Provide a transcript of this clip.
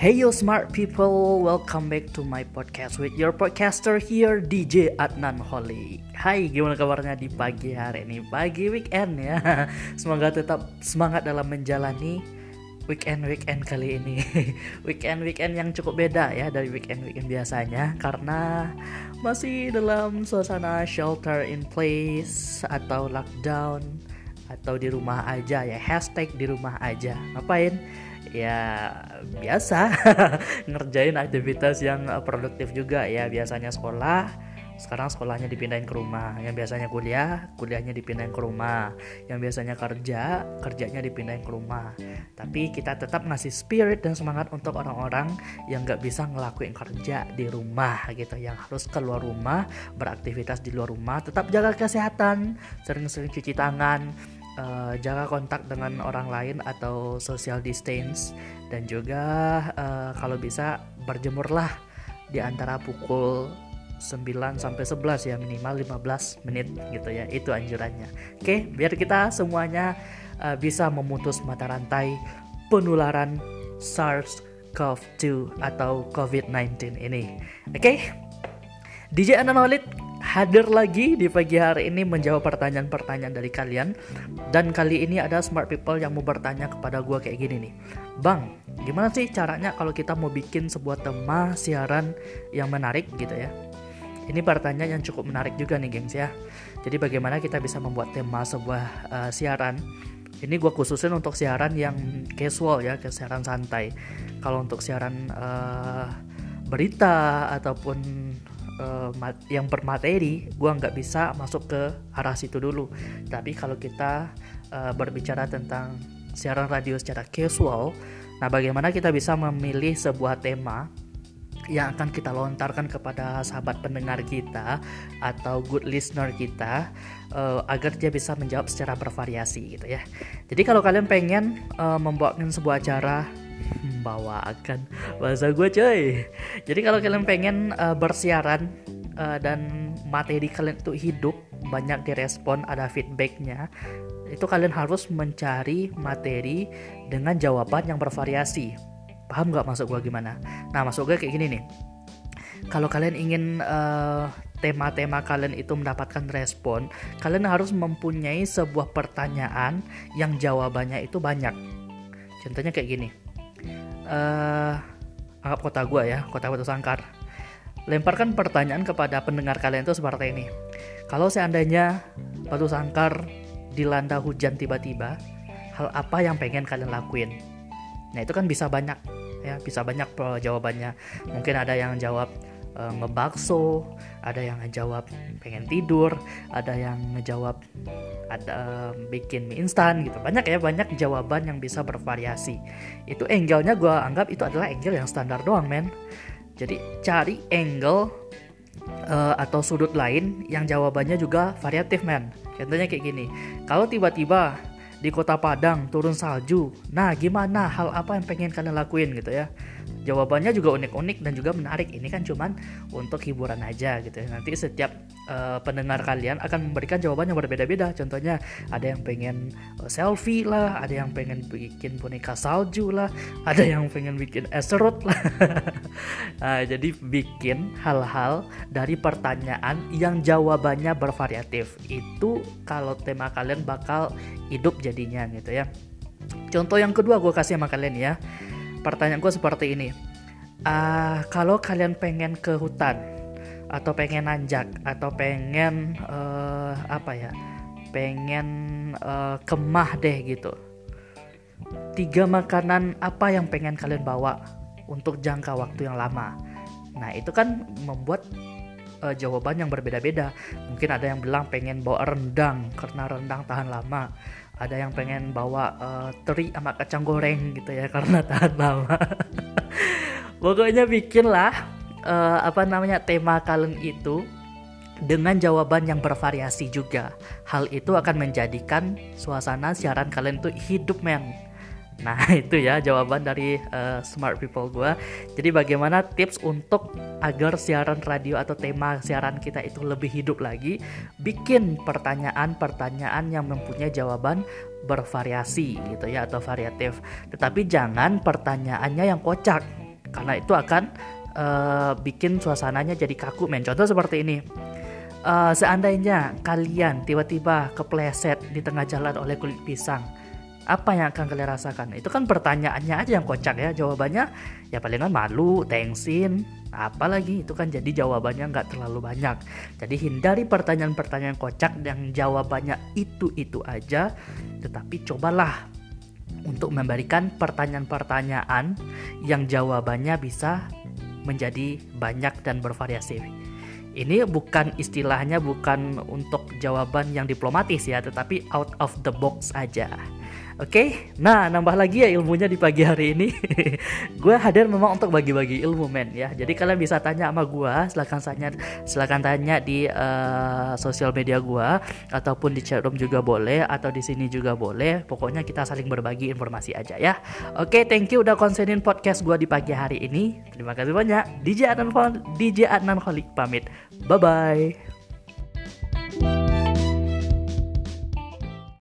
Hey you smart people, welcome back to my podcast with your podcaster here DJ Adnan Holy. Hai, gimana kabarnya di pagi hari ini? Pagi weekend ya. Semoga tetap semangat dalam menjalani weekend weekend kali ini. weekend weekend yang cukup beda ya dari weekend weekend biasanya karena masih dalam suasana shelter in place atau lockdown atau di rumah aja ya. Hashtag di rumah aja. Ngapain? Ya biasa. Ngerjain aktivitas yang eh, produktif juga ya biasanya sekolah. Sekarang sekolahnya dipindahin ke rumah. Yang biasanya kuliah kuliahnya dipindahin ke rumah. Yang biasanya kerja kerjanya dipindahin ke rumah. Tapi kita tetap ngasih spirit dan semangat untuk orang-orang yang nggak bisa ngelakuin kerja di rumah gitu. Yang harus keluar rumah beraktivitas di luar rumah tetap jaga kesehatan sering-sering cuci tangan uh, jaga kontak dengan orang lain atau social distance. Dan juga uh, kalau bisa berjemurlah di antara pukul 9 sampai 11 ya minimal 15 menit gitu ya. Itu anjurannya. Oke biar kita semuanya uh, bisa memutus mata rantai penularan SARS-CoV-2 atau COVID-19 ini. Oke DJ Ananolit hadir lagi di pagi hari ini menjawab pertanyaan-pertanyaan dari kalian. Dan kali ini ada smart people yang mau bertanya kepada gue kayak gini nih. Bang gimana sih caranya kalau kita mau bikin sebuah tema siaran yang menarik gitu ya? Ini pertanyaan yang cukup menarik juga nih gengs ya. Jadi bagaimana kita bisa membuat tema sebuah uh, siaran? Ini gue khususin untuk siaran yang casual ya, siaran santai. Kalau untuk siaran uh, berita ataupun uh, yang bermateri gue nggak bisa masuk ke arah situ dulu tapi kalau kita uh, berbicara tentang siaran radio secara casual nah bagaimana kita bisa memilih sebuah tema yang akan kita lontarkan kepada sahabat pendengar kita atau good listener kita uh, agar dia bisa menjawab secara bervariasi gitu ya. Jadi kalau kalian pengen uh, membawakan sebuah acara membawakan bahasa gue coy jadi kalau kalian pengen uh, bersiaran uh, dan materi kalian itu hidup banyak direspon ada feedbacknya itu kalian harus mencari materi dengan jawaban yang bervariasi. Paham nggak masuk gue gimana? Nah masuk gue kayak gini nih. Kalau kalian ingin uh, tema-tema kalian itu mendapatkan respon, kalian harus mempunyai sebuah pertanyaan yang jawabannya itu banyak. Contohnya kayak gini uh, anggap kota gue ya, kota Batu Sangkar. Lemparkan pertanyaan kepada pendengar kalian itu seperti ini. Kalau seandainya Batu Sangkar dilanda hujan tiba-tiba, hal apa yang pengen kalian lakuin? Nah itu kan bisa banyak ya, bisa banyak jawabannya. Mungkin ada yang jawab uh, ngebakso, ada yang ngejawab pengen tidur, ada yang ngejawab ada bikin mie instan gitu. Banyak ya, banyak jawaban yang bisa bervariasi. Itu angle-nya gue anggap itu adalah angle yang standar doang, men. Jadi cari angle uh, atau sudut lain yang jawabannya juga variatif, men. Contohnya kayak gini. Kalau tiba-tiba di kota Padang turun salju, nah gimana hal apa yang pengen kalian lakuin gitu ya? Jawabannya juga unik-unik dan juga menarik. Ini kan cuman untuk hiburan aja gitu. Nanti setiap uh, pendengar kalian akan memberikan jawaban yang berbeda-beda. Contohnya ada yang pengen uh, selfie lah ada yang pengen bikin boneka salju lah ada yang pengen bikin es serut lah. Nah, jadi bikin hal-hal dari pertanyaan yang jawabannya bervariatif. Itu kalau tema kalian bakal hidup jadinya gitu ya. Contoh yang kedua gue kasih sama kalian ya pertanyaan gue seperti ini. Uh, kalau kalian pengen ke hutan atau pengen nanjak atau pengen uh, apa ya pengen uh, kemah deh gitu. Tiga makanan apa yang pengen kalian bawa untuk jangka waktu yang lama? Nah itu kan membuat uh, jawaban yang berbeda-beda. Mungkin ada yang bilang pengen bawa rendang karena rendang tahan lama. Ada yang pengen bawa uh, teri sama kacang goreng gitu ya karena tahan lama. Pokoknya bikinlah uh, apa namanya tema kalian itu dengan jawaban yang bervariasi juga. Hal itu akan menjadikan suasana siaran kalian itu hidup men Nah itu ya jawaban dari uh, smart people gue. Jadi bagaimana tips untuk agar siaran radio atau tema siaran kita itu lebih hidup lagi? Bikin pertanyaan-pertanyaan yang mempunyai jawaban bervariasi gitu ya atau variatif. Tetapi jangan pertanyaannya yang kocak. karena itu akan uh, bikin suasananya jadi kaku men contoh seperti ini uh, seandainya kalian tiba-tiba kepleset di tengah jalan oleh kulit pisang apa yang akan kalian rasakan? Itu kan pertanyaannya aja yang kocak ya. Jawabannya ya palingan malu, tensin, apalagi itu kan jadi jawabannya nggak terlalu banyak. Jadi hindari pertanyaan-pertanyaan kocak yang jawabannya itu-itu aja. Tetapi cobalah untuk memberikan pertanyaan-pertanyaan yang jawabannya bisa menjadi banyak dan bervariasi. Ini bukan istilahnya bukan untuk jawaban yang diplomatis ya, tetapi out of the box aja. Oke, okay? nah nambah lagi ya ilmunya di pagi hari ini. gue hadir memang untuk bagi-bagi ilmu men ya. Jadi kalian bisa tanya sama gue, silahkan tanya, silahkan tanya di uh, sosial media gue ataupun di chat room juga boleh atau di sini juga boleh. Pokoknya kita saling berbagi informasi aja ya. Oke, okay, thank you udah konsenin podcast gue di pagi hari ini. Terima kasih banyak. DJ Adnan DJ Adnan Kholik pamit. Bye bye.